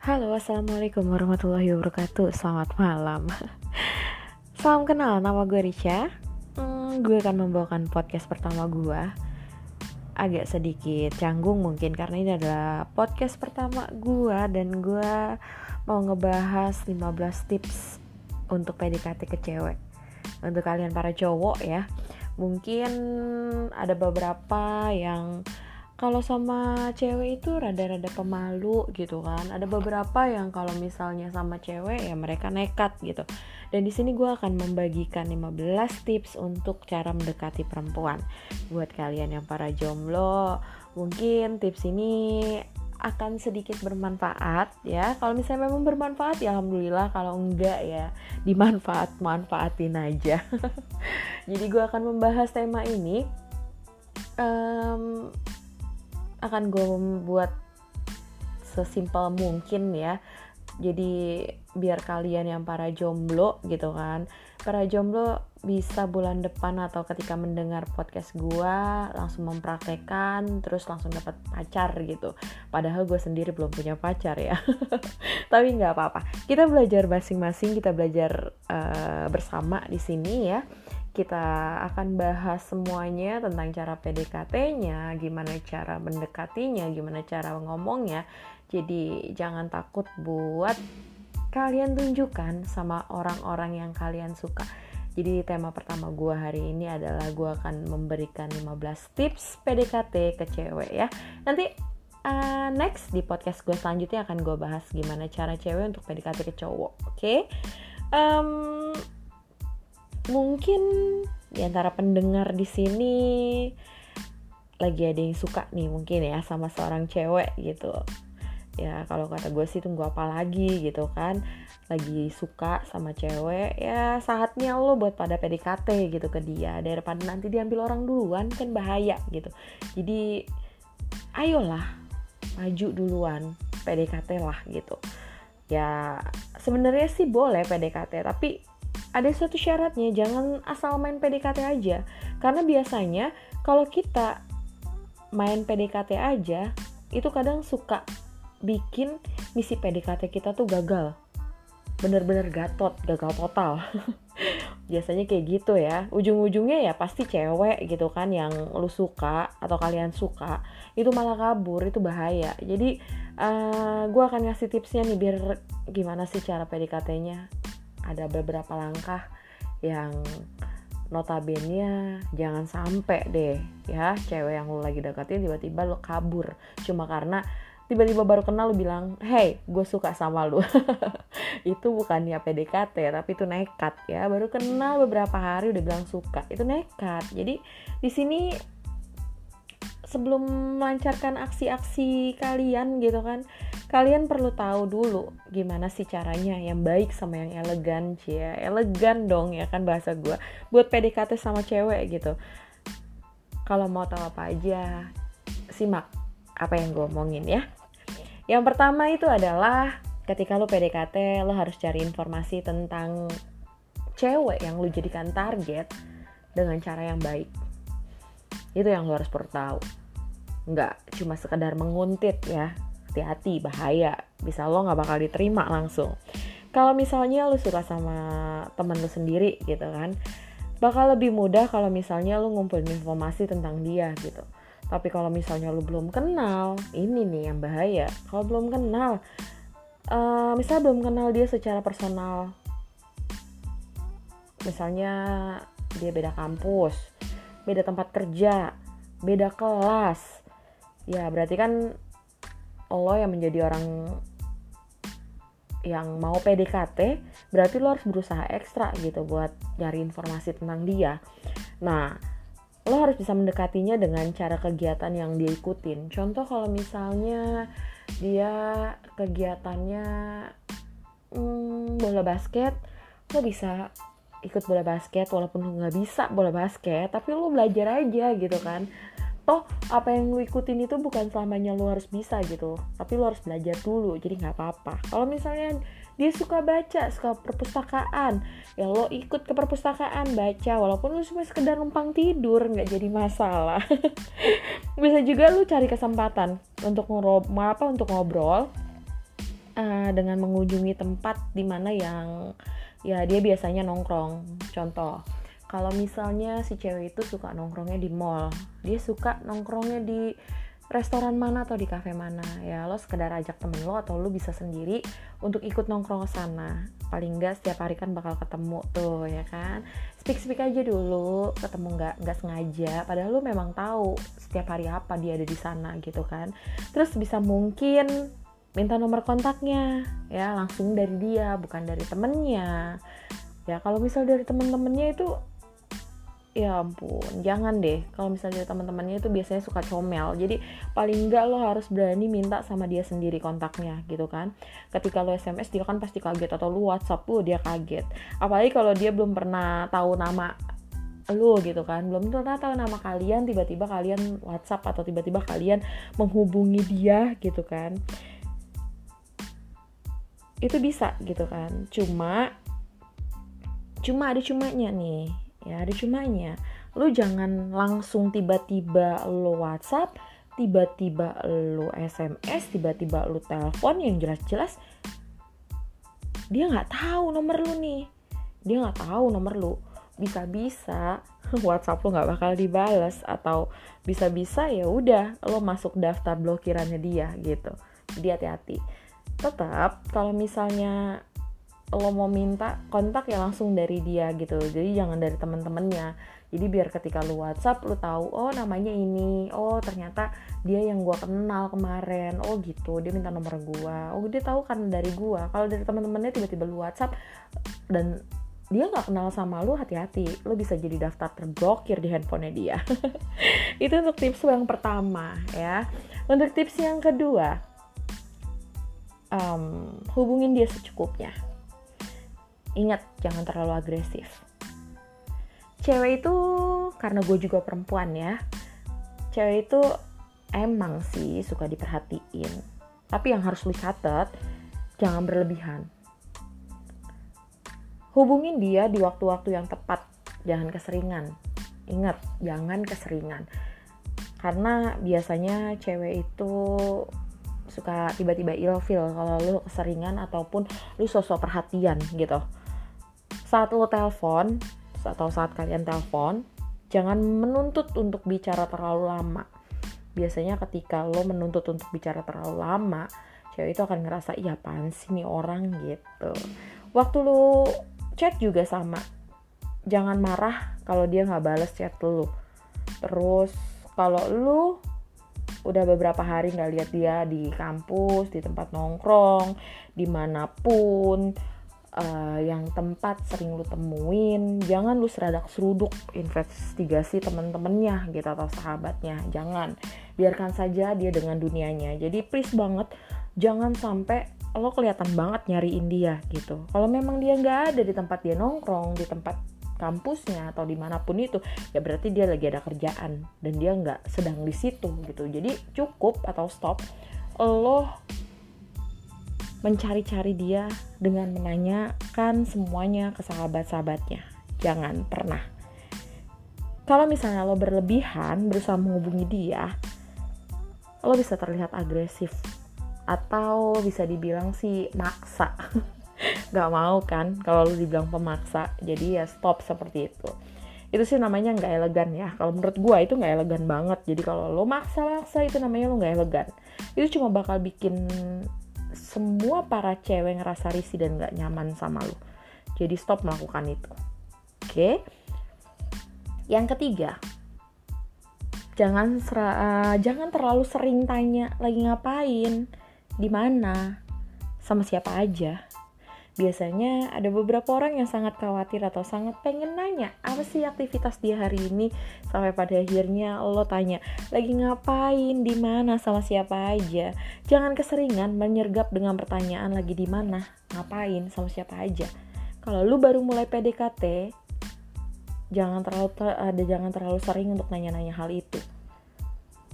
Halo, assalamualaikum warahmatullahi wabarakatuh. Selamat malam. Salam kenal, nama gue Risha. Hmm, gue akan membawakan podcast pertama gue. Agak sedikit canggung mungkin karena ini adalah podcast pertama gue dan gue mau ngebahas 15 tips untuk PDKT ke cewek. Untuk kalian para cowok ya, mungkin ada beberapa yang kalau sama cewek itu rada-rada pemalu gitu kan. Ada beberapa yang kalau misalnya sama cewek ya mereka nekat gitu. Dan di sini gue akan membagikan 15 tips untuk cara mendekati perempuan. Buat kalian yang para jomblo mungkin tips ini akan sedikit bermanfaat ya. Kalau misalnya memang bermanfaat ya alhamdulillah. Kalau enggak ya dimanfaat manfaatin aja. Jadi gue akan membahas tema ini. Um, akan gue membuat sesimpel mungkin ya. Jadi biar kalian yang para jomblo gitu kan. Para jomblo bisa bulan depan atau ketika mendengar podcast gue langsung mempraktekkan terus langsung dapat pacar gitu. Padahal gue sendiri belum punya pacar ya. Tapi nggak apa-apa. Kita belajar masing-masing kita belajar uh, bersama di sini ya kita akan bahas semuanya tentang cara PDKT-nya, gimana cara mendekatinya, gimana cara ngomongnya. Jadi jangan takut buat kalian tunjukkan sama orang-orang yang kalian suka. Jadi tema pertama gue hari ini adalah gue akan memberikan 15 tips PDKT ke cewek ya. Nanti uh, next di podcast gue selanjutnya akan gue bahas gimana cara cewek untuk PDKT ke cowok. Oke? Okay? Um, mungkin di antara pendengar di sini lagi ada yang suka nih mungkin ya sama seorang cewek gitu. Ya kalau kata gue sih tunggu apa lagi gitu kan. Lagi suka sama cewek ya saatnya lo buat pada PDKT gitu ke dia. Daripada nanti diambil orang duluan kan bahaya gitu. Jadi ayolah maju duluan PDKT lah gitu. Ya sebenarnya sih boleh PDKT tapi ada suatu syaratnya jangan asal main PDKT aja. Karena biasanya kalau kita main PDKT aja itu kadang suka bikin misi PDKT kita tuh gagal. Bener-bener gatot gagal total. Biasanya kayak gitu ya. Ujung-ujungnya ya pasti cewek gitu kan yang lu suka atau kalian suka itu malah kabur itu bahaya. Jadi uh, eh, gue akan ngasih tipsnya nih biar gimana sih cara PDKT-nya ada beberapa langkah yang notabene jangan sampai deh ya cewek yang lu lagi deketin tiba-tiba lu kabur. Cuma karena tiba-tiba baru kenal lu bilang hey gue suka sama lu. Itu bukannya PDKT tapi itu nekat ya. Baru kenal beberapa hari udah bilang suka itu nekat. Jadi di sini sebelum melancarkan aksi-aksi kalian gitu kan kalian perlu tahu dulu gimana sih caranya yang baik sama yang elegan cia elegan dong ya kan bahasa gue buat PDKT sama cewek gitu. Kalau mau tahu apa aja simak apa yang gue omongin ya. Yang pertama itu adalah ketika lo PDKT lo harus cari informasi tentang cewek yang lo jadikan target dengan cara yang baik. Itu yang lo harus perlu tahu nggak cuma sekedar menguntit ya. Hati-hati bahaya. Bisa lo nggak bakal diterima langsung. Kalau misalnya lo suka sama temen lo sendiri gitu kan bakal lebih mudah kalau misalnya lo ngumpulin informasi tentang dia gitu. Tapi kalau misalnya lo belum kenal ini nih yang bahaya. Kalau belum kenal uh, misalnya belum kenal dia secara personal. Misalnya dia beda kampus beda tempat kerja beda kelas ya berarti kan lo yang menjadi orang yang mau PDKT berarti lo harus berusaha ekstra gitu buat nyari informasi tentang dia. Nah lo harus bisa mendekatinya dengan cara kegiatan yang dia ikutin. Contoh kalau misalnya dia kegiatannya hmm, bola basket lo bisa ikut bola basket walaupun lo nggak bisa bola basket tapi lo belajar aja gitu kan toh apa yang lu ikutin itu bukan selamanya lu harus bisa gitu tapi lu harus belajar dulu jadi nggak apa-apa. Kalau misalnya dia suka baca suka perpustakaan ya lo ikut ke perpustakaan baca walaupun lu cuma sekedar numpang tidur nggak jadi masalah. Bisa juga lu cari kesempatan untuk ngobrol apa untuk ngobrol uh, dengan mengunjungi tempat di mana yang ya dia biasanya nongkrong. Contoh kalau misalnya si cewek itu suka nongkrongnya di mall dia suka nongkrongnya di restoran mana atau di cafe mana. Ya lo sekedar ajak temen lo atau lo bisa sendiri untuk ikut nongkrong sana. Paling enggak setiap hari kan bakal ketemu tuh ya kan? Speak speak aja dulu ketemu nggak nggak sengaja. Padahal lo memang tahu setiap hari apa dia ada di sana gitu kan. Terus bisa mungkin minta nomor kontaknya ya langsung dari dia bukan dari temennya. Ya kalau misal dari temen-temennya itu ya ampun jangan deh. Kalau misalnya teman-temannya itu biasanya suka comel. Jadi paling enggak lo harus berani minta sama dia sendiri kontaknya gitu kan. Ketika lo sms dia kan pasti kaget. Atau lo whatsapp lo dia kaget. Apalagi kalau dia belum pernah tahu nama lo gitu kan. Belum pernah tahu nama kalian tiba-tiba kalian whatsapp atau tiba-tiba kalian menghubungi dia gitu kan. Itu bisa gitu kan. Cuma cuma ada cumanya nih ya ada cumanya. Lu jangan langsung tiba-tiba lo WhatsApp tiba-tiba lo SMS tiba-tiba lo telepon yang jelas-jelas dia nggak tahu nomor lu nih. Dia nggak tahu nomor lu. Bisa-bisa WhatsApp lo nggak bakal dibales atau bisa-bisa ya udah lo masuk daftar blokirannya dia gitu. Jadi hati-hati. Tetap kalau misalnya lo mau minta kontak ya langsung dari dia gitu. Jadi jangan dari temen-temennya. Jadi biar ketika lo WhatsApp lo tahu oh namanya ini. Oh ternyata dia yang gue kenal kemarin. Oh gitu. Dia minta nomor gue oh dia tahu kan dari gue kalau dari temen-temennya tiba-tiba lo WhatsApp dan dia nggak kenal sama lo hati-hati. Lo bisa jadi daftar terblokir di handphonenya dia. Itu untuk tips yang pertama ya. Untuk tips yang kedua um, hubungin dia secukupnya Ingat, jangan terlalu agresif. Cewek itu, karena gue juga perempuan ya, cewek itu emang sih suka diperhatiin. Tapi yang harus lu catat, jangan berlebihan. Hubungin dia di waktu-waktu yang tepat, jangan keseringan. Ingat, jangan keseringan. Karena biasanya cewek itu suka tiba-tiba ilfil kalau lu keseringan ataupun lu sosok perhatian gitu saat lo telepon atau saat kalian telepon jangan menuntut untuk bicara terlalu lama. Biasanya ketika lo menuntut untuk bicara terlalu lama cewek itu akan ngerasa iya apaan sih nih orang? gitu. Waktu lo chat juga sama. Jangan marah kalau dia nggak balas chat lo. Terus kalau lo udah beberapa hari nggak lihat dia di kampus di tempat nongkrong di mana pun uh, yang tempat sering lu temuin jangan lu seradak seruduk investigasi temen-temennya gitu atau sahabatnya jangan. Biarkan saja dia dengan dunianya. Jadi please banget jangan sampai lo kelihatan banget nyariin dia gitu. Kalau memang dia nggak ada di tempat dia nongkrong di tempat kampusnya atau di mana pun itu ya berarti dia lagi ada kerjaan dan dia nggak sedang di situ gitu. Jadi cukup atau stop lo mencari-cari dia dengan menanyakan semuanya ke sahabat-sahabatnya. Jangan pernah. Kalau misalnya lo berlebihan berusaha menghubungi dia, lo bisa terlihat agresif atau bisa dibilang sih maksa. Gak mau kan kalau lo dibilang pemaksa, jadi ya stop seperti itu. Itu sih namanya nggak elegan ya. Kalau menurut gue itu nggak elegan banget. Jadi kalau lo maksa-maksa itu namanya lo nggak elegan. Itu cuma bakal bikin semua para cewek ngerasa risih dan gak nyaman sama lu. Jadi stop melakukan itu. Oke. Okay? Yang ketiga, jangan uh, jangan terlalu sering tanya lagi ngapain, di mana, sama siapa aja biasanya ada beberapa orang yang sangat khawatir atau sangat pengen nanya apa sih aktivitas dia hari ini? Sampai pada akhirnya lo tanya lagi ngapain? Di mana? Sama siapa aja? Jangan keseringan menyergap dengan pertanyaan lagi di mana? Ngapain? Sama siapa aja? Kalau lu baru mulai PDKT jangan terlalu ada jangan terlalu sering untuk nanya-nanya hal itu.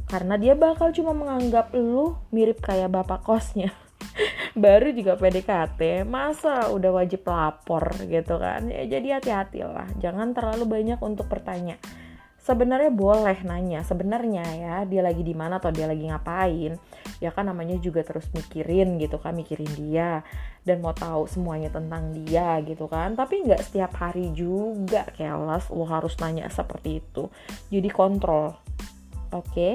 Karena dia bakal cuma menganggap lu mirip kayak bapak kosnya baru juga PDKT masa udah wajib lapor gitu kan? Ya jadi hati-hati lah jangan terlalu banyak untuk bertanya. Sebenarnya boleh nanya sebenarnya ya dia lagi di mana atau dia lagi ngapain? Ya kan namanya juga terus mikirin gitu kan mikirin dia dan mau tahu semuanya tentang dia gitu kan. Tapi nggak setiap hari juga kelas lo harus nanya seperti itu. Jadi kontrol oke? Okay?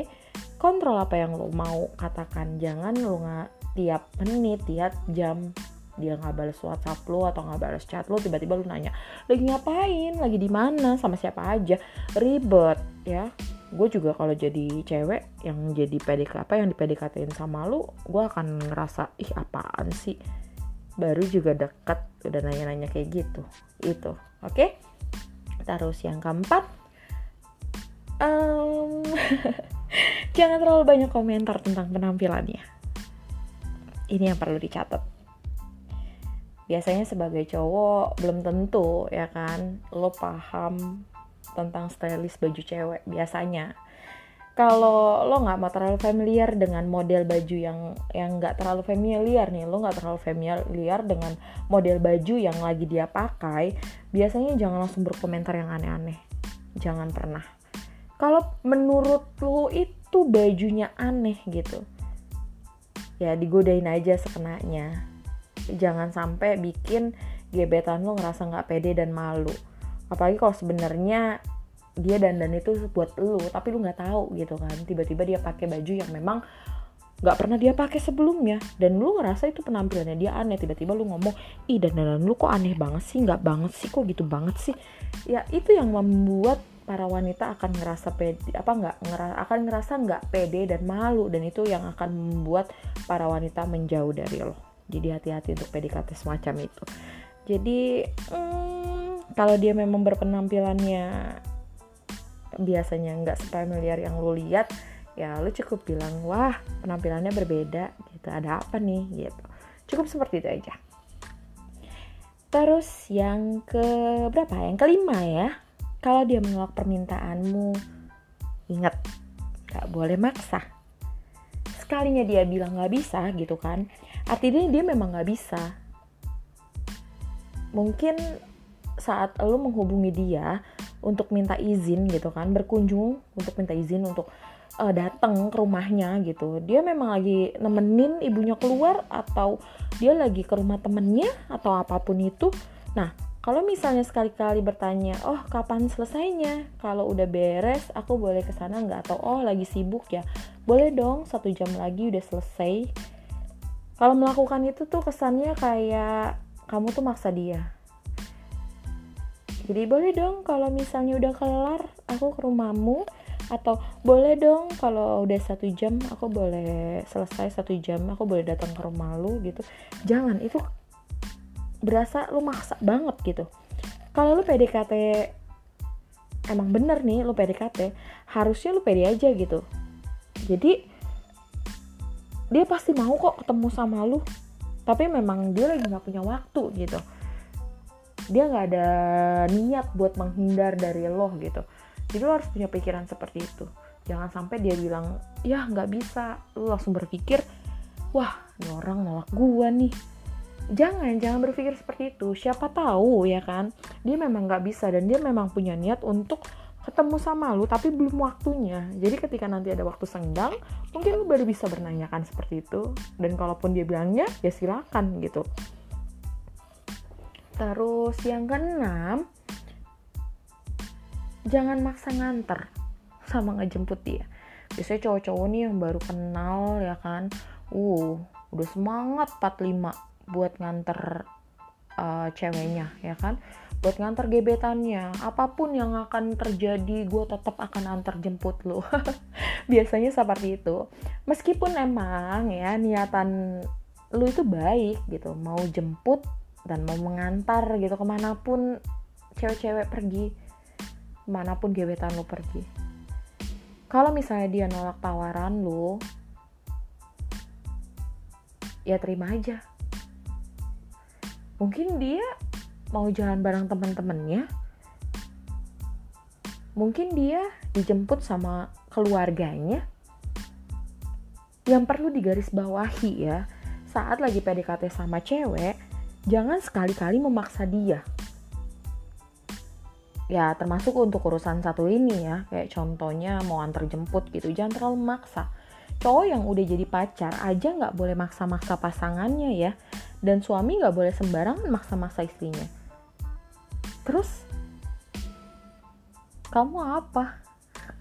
kontrol apa yang lo mau katakan. Jangan lo nggak tiap menit tiap jam dia nggak balas WhatsApp lo atau nggak balas chat lo tiba-tiba lo nanya lagi ngapain? Lagi di mana? Sama siapa aja? Ribet ya. Gue juga kalau jadi cewek yang jadi PDK apa yang di PDKT sama lu gue akan ngerasa ih apaan sih? Baru juga deket udah nanya-nanya kayak gitu. Itu oke? Okay? terus yang keempat um, jangan terlalu banyak komentar tentang penampilannya ini yang perlu dicatat. Biasanya sebagai cowok belum tentu ya kan? Lo paham tentang stylist baju cewek biasanya. Kalau lo nggak mau terlalu familiar dengan model baju yang yang nggak terlalu familiar nih lo nggak terlalu familiar dengan model baju yang lagi dia pakai biasanya jangan langsung berkomentar yang aneh-aneh. Jangan pernah. Kalau menurut lo itu bajunya aneh gitu ya digodain aja sekenanya. Jangan sampai bikin gebetan lo ngerasa nggak pede dan malu. Apalagi kalau sebenarnya dia dandan itu buat lu tapi lu nggak tahu gitu kan. Tiba-tiba dia pakai baju yang memang nggak pernah dia pakai sebelumnya. Dan lu ngerasa itu penampilannya dia aneh. Tiba-tiba lu ngomong ih dandanan lu kok aneh banget sih nggak banget sih kok gitu banget sih? Ya itu yang membuat para wanita akan ngerasa pede apa nggak ngerasa akan ngerasa nggak pede dan malu dan itu yang akan membuat para wanita menjauh dari lo. Jadi hati-hati untuk PDKT semacam itu. Jadi hmm, kalau dia memang berpenampilannya biasanya nggak familiar yang lu lihat ya lu cukup bilang wah penampilannya berbeda gitu. Ada apa nih? Gitu. Cukup seperti itu aja. Terus yang ke berapa yang kelima ya kalau dia menolak permintaanmu ingat nggak boleh maksa. Sekalinya dia bilang nggak bisa gitu kan artinya dia memang nggak bisa. Mungkin saat lo menghubungi dia untuk minta izin gitu kan berkunjung untuk minta izin untuk uh, datang ke rumahnya gitu dia memang lagi nemenin ibunya keluar atau dia lagi ke rumah temennya atau apa pun itu. Nah kalau misalnya sekali-kali bertanya oh kapan selesainya? Kalau udah beres aku boleh ke sana nggak? Atau oh lagi sibuk ya? Boleh dong satu jam lagi udah selesai. Kalau melakukan itu tuh kesannya kayak kamu tuh maksa dia. Jadi boleh dong kalau misalnya udah kelar aku ke rumahmu. Atau boleh dong kalau udah satu jam aku boleh selesai satu jam aku boleh datang ke rumah lu gitu. Jangan itu berasa lu maksa banget gitu. Kalau lu PDKT emang bener nih lu PDKT harusnya lu pede aja gitu. Jadi dia pasti mau kok ketemu sama lu tapi memang dia lagi nggak punya waktu gitu. Dia nggak ada niat buat menghindar dari lo gitu. Jadi lo harus punya pikiran seperti itu. Jangan sampai dia bilang ya nggak bisa. Lo langsung berpikir wah ini orang nolak gua nih jangan jangan berpikir seperti itu. Siapa tahu ya kan? Dia memang nggak bisa dan dia memang punya niat untuk ketemu sama lu tapi belum waktunya. Jadi ketika nanti ada waktu senggang mungkin lu baru bisa bernanyakan seperti itu. Dan kalaupun dia bilangnya ya silakan gitu. Terus yang keenam, jangan maksa nganter sama ngejemput dia. Biasanya cowok-cowok nih yang baru kenal ya kan, uh udah semangat 45 buat nganter uh, ceweknya ya kan? Buat nganter gebetannya. Apa pun yang akan terjadi gue tetap akan antar jemput lo biasanya seperti itu. Meskipun emang ya niatan lu itu baik gitu. Mau jemput dan mau mengantar gitu. Ke mana pun cewek-cewek pergi ke mana pun gebetan lo pergi. Kalau misalnya dia nolak tawaran lo ya terima aja mungkin dia mau jalan bareng teman-temannya mungkin dia dijemput sama keluarganya. Yang perlu digarisbawahi ya saat lagi PDKT sama cewek jangan sekali-kali memaksa dia. ya termasuk untuk urusan satu ini ya kayak contohnya mau antar jemput gitu jangan terlalu maksa cowok yang udah jadi pacar aja nggak boleh maksa-maksa pasangannya ya dan suami nggak boleh sembarangan maksa-maksa istrinya. Terus kamu apa?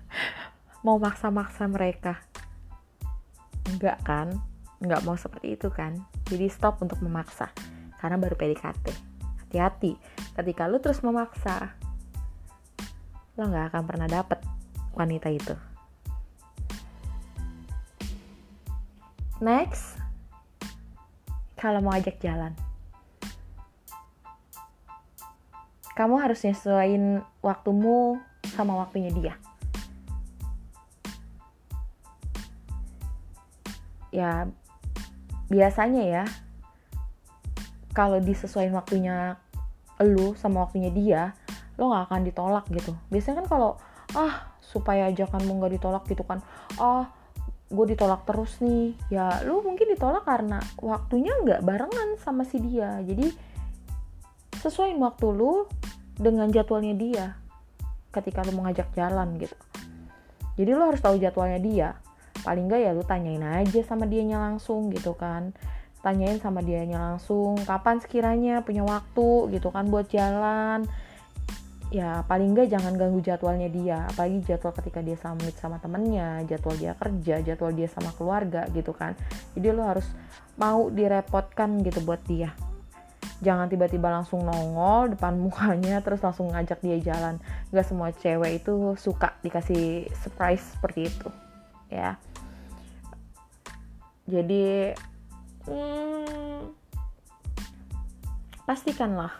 Mau maksa-maksa mereka? Enggak kan? Nggak mau seperti itu kan? Jadi stop untuk memaksa. Karena baru PDKT hati-hati. Ketika lu terus memaksa lo nggak akan pernah dapet wanita itu. Next, kalau mau ajak jalan, kamu harus nyesuaiin waktumu sama waktunya dia. Ya, biasanya ya, kalau disesuaikan waktunya lu sama waktunya dia, lo nggak akan ditolak gitu. Biasanya kan kalau ah supaya ajakanmu nggak ditolak gitu kan. Ah gue ditolak terus nih. Ya lu mungkin ditolak karena waktunya nggak barengan sama si dia. Jadi sesuai waktu lu dengan jadwalnya dia ketika lu mengajak jalan gitu. Jadi lu harus tahu jadwalnya dia. Paling nggak ya lu tanyain aja sama dianya langsung gitu kan. Tanyain sama dianya langsung kapan sekiranya punya waktu? gitu kan buat jalan ya paling nggak jangan ganggu jadwalnya dia. Apalagi jadwal ketika dia summit sama temennya jadwal dia kerja jadwal dia sama keluarga gitu kan. Jadi lo harus mau direpotkan gitu buat dia. Jangan tiba-tiba langsung nongol depan mukanya terus langsung ngajak dia jalan. Nggak semua cewek itu suka dikasih surprise seperti itu ya. Jadi hmm, pastikanlah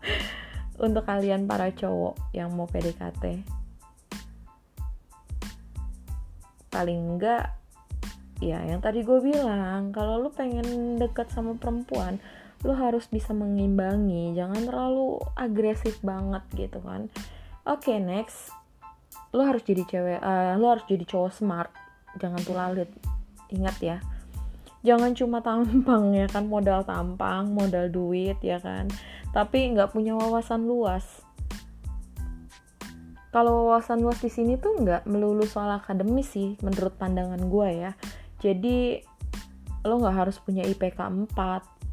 untuk kalian para cowok yang mau PDKT paling enggak ya yang tadi gue bilang kalau lu pengen deket sama perempuan lu harus bisa mengimbangi jangan terlalu agresif banget gitu kan. Oke okay, next. Lu harus jadi cewek uh, lu harus jadi cowok smart. Jangan tuh lalit ingat ya. Jangan cuma tampang ya kan modal tampang modal duit ya kan tapi nggak punya wawasan luas. Kalau wawasan luas di sini tuh nggak melulu soal akademis sih menurut pandangan gue ya. Jadi lo nggak harus punya IPK 4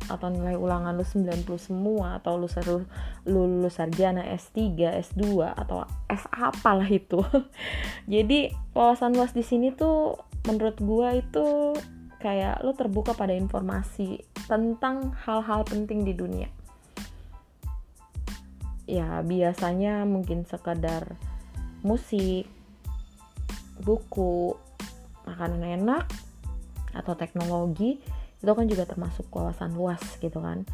atau nilai ulangan lu 90 semua atau lu seru lu lulus sarjana S3, S2 atau S apalah itu. Jadi wawasan luas di sini tuh menurut gue itu kayak lo terbuka pada informasi tentang hal-hal penting di dunia ya biasanya mungkin sekedar musik buku makanan enak atau teknologi itu kan juga termasuk kawasan luas gitu kan.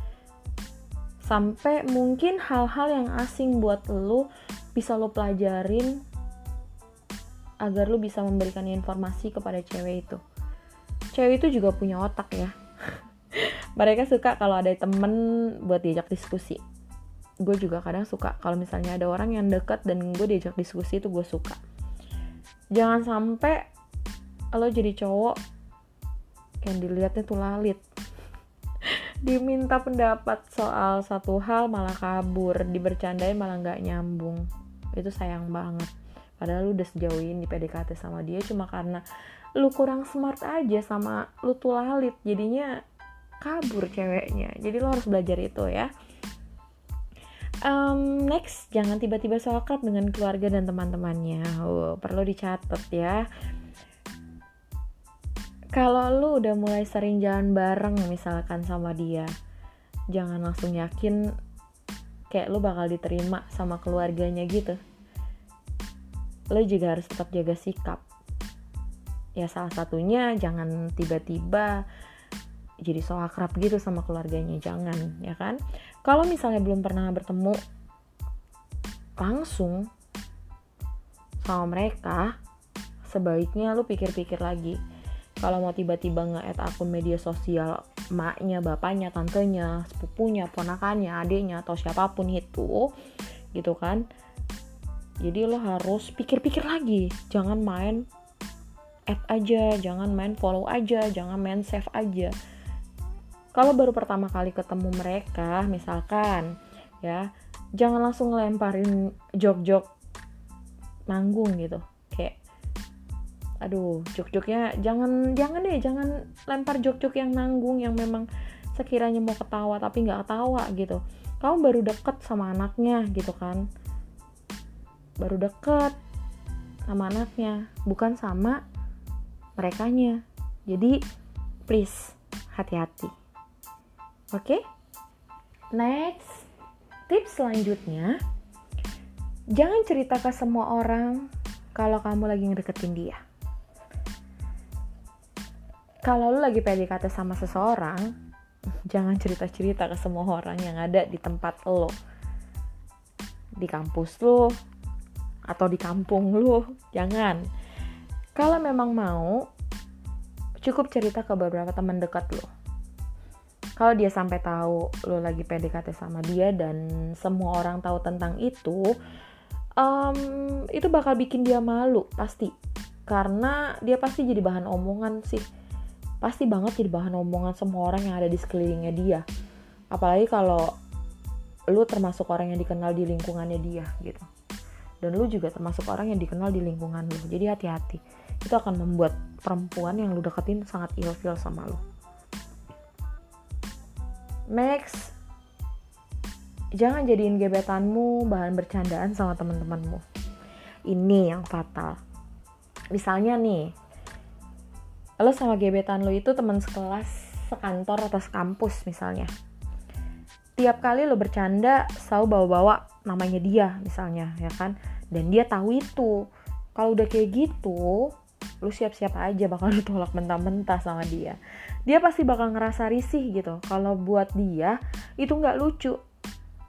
Sampai mungkin hal-hal yang asing buat lo bisa lo pelajarin agar lo bisa memberikan informasi kepada cewek itu. Cewek itu juga punya otak ya. Mereka suka kalau ada temen buat diajak diskusi gue juga kadang suka. Kalau misalnya ada orang yang deket dan gue diajak diskusi itu gue suka. Jangan sampai lo jadi cowok yang dilihatnya tuh lalit. Diminta pendapat soal satu hal malah kabur. Dibercandain malah nggak nyambung. Itu sayang banget. Padahal lu udah sejauh ini PDKT sama dia cuma karena lu kurang smart aja sama lu tuh lalit. Jadinya kabur ceweknya. Jadi lo harus belajar itu ya um, next jangan tiba-tiba sokat dengan keluarga dan teman-temannya. Oh, perlu dicatat ya. Kalau lu udah mulai sering jalan bareng misalkan sama dia jangan langsung yakin kayak lu bakal diterima sama keluarganya gitu. Lo juga harus tetap jaga sikap. Ya salah satunya jangan tiba-tiba jadi so akrab gitu sama keluarganya jangan ya kan? Kalau misalnya belum pernah bertemu langsung sama mereka sebaiknya lu pikir-pikir lagi. Kalau mau tiba-tiba nge-add akun media sosial maknya, bapaknya, tantenya, sepupunya, ponakannya, adiknya atau siapa pun itu gitu kan? Jadi lo harus pikir-pikir lagi. Jangan main add aja jangan main follow aja jangan main save aja kalau baru pertama kali ketemu mereka misalkan ya jangan langsung ngelemparin jok-jok nanggung gitu. Kayak aduh jok-joknya jangan jangan deh jangan lempar jok-jok yang nanggung yang memang sekiranya mau ketawa tapi nggak ketawa gitu. Kamu baru deket sama anaknya gitu kan. Baru deket sama anaknya bukan sama merekanya. Jadi please hati-hati oke. Okay? next. Tips selanjutnya. Jangan cerita ke semua orang kalau kamu lagi ngedeketin dia. Kalau lu lagi PDKT sama seseorang jangan cerita-cerita ke semua orang yang ada di tempat lo. Di kampus lo atau di kampung lo jangan. Kalau memang mau cukup cerita ke beberapa teman dekat lo kalau dia sampai tahu lo lagi PDKT sama dia dan semua orang tahu tentang itu um, itu bakal bikin dia malu pasti. Karena dia pasti jadi bahan omongan sih. Pasti banget jadi bahan omongan semua orang yang ada di sekelilingnya dia. Apalagi kalau lu termasuk orang yang dikenal di lingkungannya dia gitu. Dan lu juga termasuk orang yang dikenal di lingkungan lu. Jadi hati-hati. Itu akan membuat perempuan yang lu deketin sangat ilfil sama lu Next, jangan jadiin gebetanmu bahan bercandaan sama teman-temanmu. Ini yang fatal. Misalnya nih, lo sama gebetan lo itu teman sekelas, sekantor atau sekampus misalnya. Tiap kali lo bercanda, selalu bawa-bawa namanya dia misalnya, ya kan? Dan dia tahu itu. Kalau udah kayak gitu, lu siap-siap aja bakal ditolak mentah-mentah sama dia. Dia pasti bakal ngerasa risih gitu. Kalau buat dia itu nggak lucu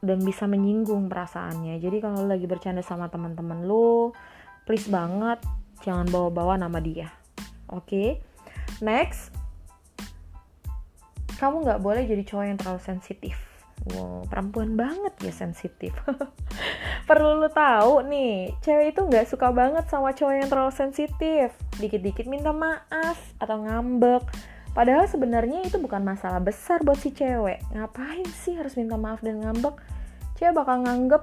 dan bisa menyinggung perasaannya. Jadi kalau lagi bercanda sama teman-teman lu please banget jangan bawa-bawa nama dia. Oke? Okay? next. Kamu nggak boleh jadi cowok yang terlalu sensitif wow perempuan banget ya sensitif. Perlu lu tahu nih cewek itu nggak suka banget sama cowok yang terlalu sensitif. Dikit-dikit minta maaf atau ngambek. Padahal sebenarnya itu bukan masalah besar buat si cewek. Ngapain sih harus minta maaf dan ngambek? Cewek bakal nganggep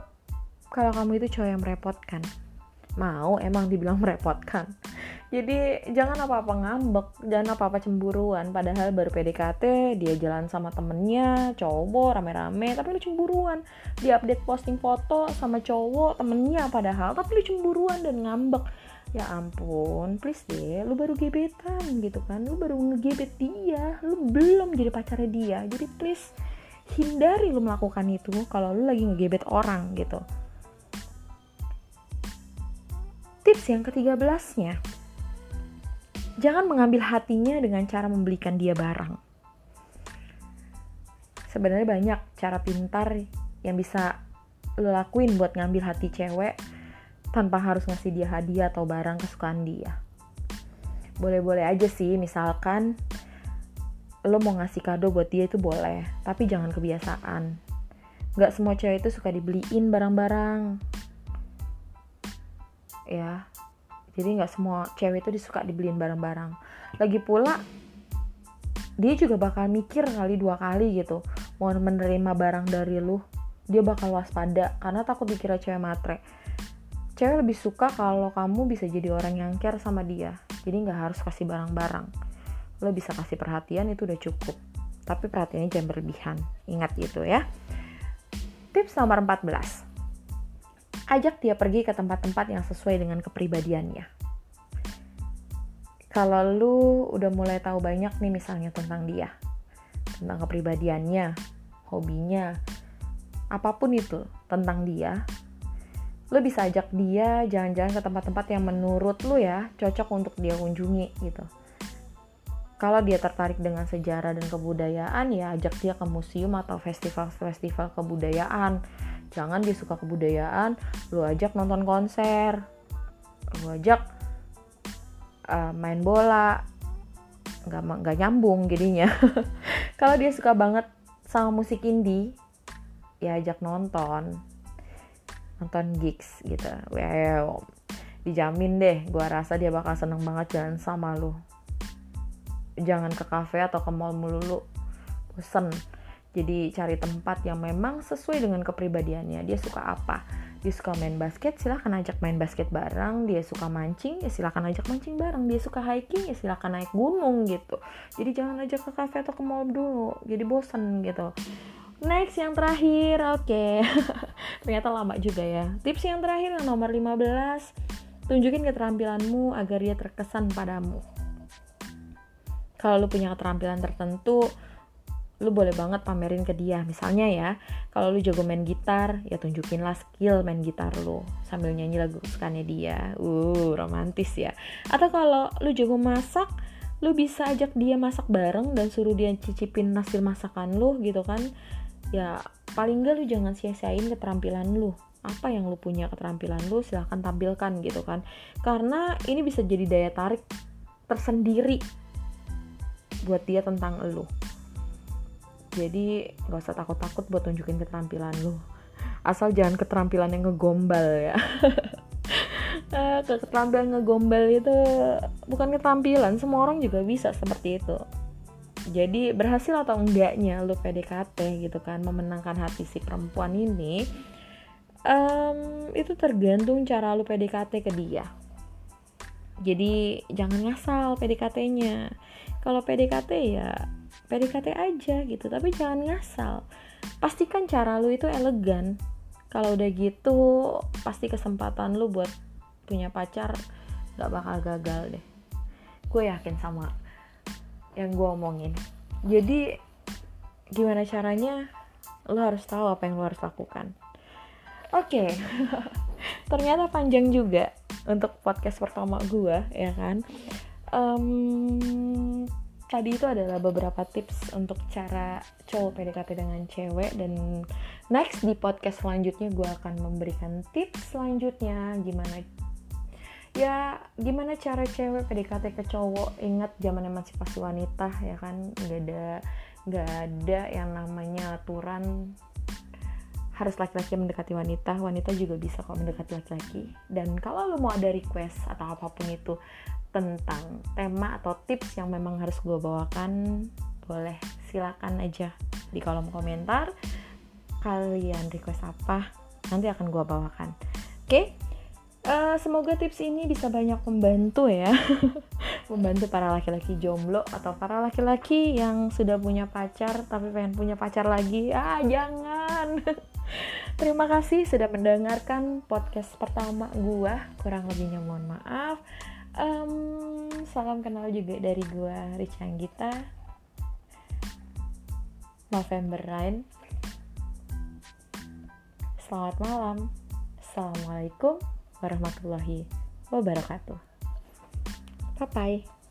kalau kamu itu cowok yang merepotkan. Mau emang dibilang merepotkan jadi jangan apa-apa ngambek jangan apa-apa cemburuan. Padahal baru PDKT dia jalan sama temennya cowok rame-rame tapi lu cemburuan. Dia update posting foto sama cowok temennya padahal tapi lu cemburuan dan ngambek. Ya ampun please deh lu baru gebetan gitu kan. Lu baru ngegebet dia lu belum jadi pacarnya dia. Jadi please hindari lu melakukan itu kalau lu lagi ngegebet orang gitu. Tips yang ketiga belasnya jangan mengambil hatinya dengan cara membelikan dia barang. Sebenarnya banyak cara pintar yang bisa lo lakuin buat ngambil hati cewek tanpa harus ngasih dia hadiah atau barang kesukaan dia. Boleh-boleh aja sih, misalkan lo mau ngasih kado buat dia itu boleh, tapi jangan kebiasaan. Gak semua cewek itu suka dibeliin barang-barang. Ya, jadi nggak semua cewek itu disuka dibeliin barang-barang. Lagi pula dia juga bakal mikir kali dua kali gitu mau menerima barang dari lu dia bakal waspada karena takut dikira cewek matre. Cewek lebih suka kalau kamu bisa jadi orang yang care sama dia. Jadi nggak harus kasih barang-barang. Lo bisa kasih perhatian itu udah cukup. Tapi perhatiannya jangan berlebihan. Ingat gitu ya. Tips nomor 14 ajak dia pergi ke tempat-tempat yang sesuai dengan kepribadiannya. Kalau lu udah mulai tahu banyak nih misalnya tentang dia, tentang kepribadiannya, hobinya, apa pun itu tentang dia, lu bisa ajak dia jalan-jalan ke tempat-tempat yang menurut lu ya cocok untuk dia kunjungi gitu. Kalau dia tertarik dengan sejarah dan kebudayaan ya ajak dia ke museum atau festival-festival kebudayaan jangan dia suka kebudayaan lu ajak nonton konser. Lu ajak uh, main bola. Nggak nggak nyambung jadinya. Kalau dia suka banget sama musik indie ya ajak nonton. Nonton gigs gitu. Wow. Dijamin deh gua rasa dia bakal seneng banget jalan sama lu. Jangan ke cafe atau ke mall melulu. Bosen jadi cari tempat yang memang sesuai dengan kepribadiannya. Dia suka apa? Dia suka main basket silahkan ajak main basket bareng. Dia suka mancing ya silahkan ajak mancing bareng. Dia suka hiking ya silahkan naik gunung gitu. Jadi jangan ajak ke cafe atau ke mall dulu jadi bosen gitu. Next yang terakhir oke. Okay. ternyata lama juga ya. Tips yang terakhir yang nomor 15 tunjukin keterampilanmu agar dia terkesan padamu. Kalau lu punya keterampilan tertentu lu boleh banget pamerin ke dia. Misalnya ya kalau lu jago main gitar ya tunjukin lah skill main gitar lu sambil nyanyi lagu kesukaannya dia. Uh romantis ya. Atau kalau lu jago masak lu bisa ajak dia masak bareng dan suruh dia cicipin hasil masakan lu gitu kan. Ya paling enggak lu jangan sia-siain keterampilan lu. Apa yang lu punya keterampilan lu silahkan tampilkan gitu kan. Karena ini bisa jadi daya tarik tersendiri buat dia tentang lu jadi gak usah takut-takut buat tunjukin keterampilan lu. Asal jangan keterampilan yang ngegombal ya. Eh, keterampilan ngegombal itu bukan keterampilan semua orang juga bisa seperti itu. Jadi berhasil atau enggaknya lu PDKT gitu kan memenangkan hati si perempuan ini um, itu tergantung cara lu PDKT ke dia. Jadi jangan ngasal PDKT-nya kalau PDKT ya PDKT aja gitu tapi jangan ngasal. Pastikan cara lu itu elegan. Kalau udah gitu pasti kesempatan lu buat punya pacar gak bakal gagal deh. Gue yakin sama yang gue omongin. Jadi gimana caranya? Lu harus tahu apa yang lu harus lakukan. Oke. Okay. ternyata panjang juga untuk podcast pertama gue ya kan? Um, tadi itu adalah beberapa tips untuk cara cowok PDKT dengan cewek. Dan next di podcast selanjutnya gue akan memberikan tips selanjutnya. Gimana ya gimana cara cewek PDKT ke cowok? Ingat zaman emansipasi wanita ya kan? Nggak ada nggak ada yang namanya aturan. Harus laki-laki mendekati wanita wanita juga bisa kok mendekati laki-laki. Dan kalau lo mau ada request atau apa pun itu tentang tema atau tips yang memang harus gue bawakan boleh silakan aja di kolom komentar. Kalian request apa nanti akan gue bawakan. Oke? Okay? uh, eh, semoga tips ini bisa banyak membantu ya. Membantu para laki-laki jomblo atau para laki-laki yang sudah punya pacar tapi pengen punya pacar lagi. Ah jangan. Terima kasih sudah mendengarkan podcast pertama gue kurang lebihnya mohon maaf um, salam kenal juga dari gue Richa Anggita. November Rain Selamat malam. Assalamualaikum warahmatullahi wabarakatuh. Bye bye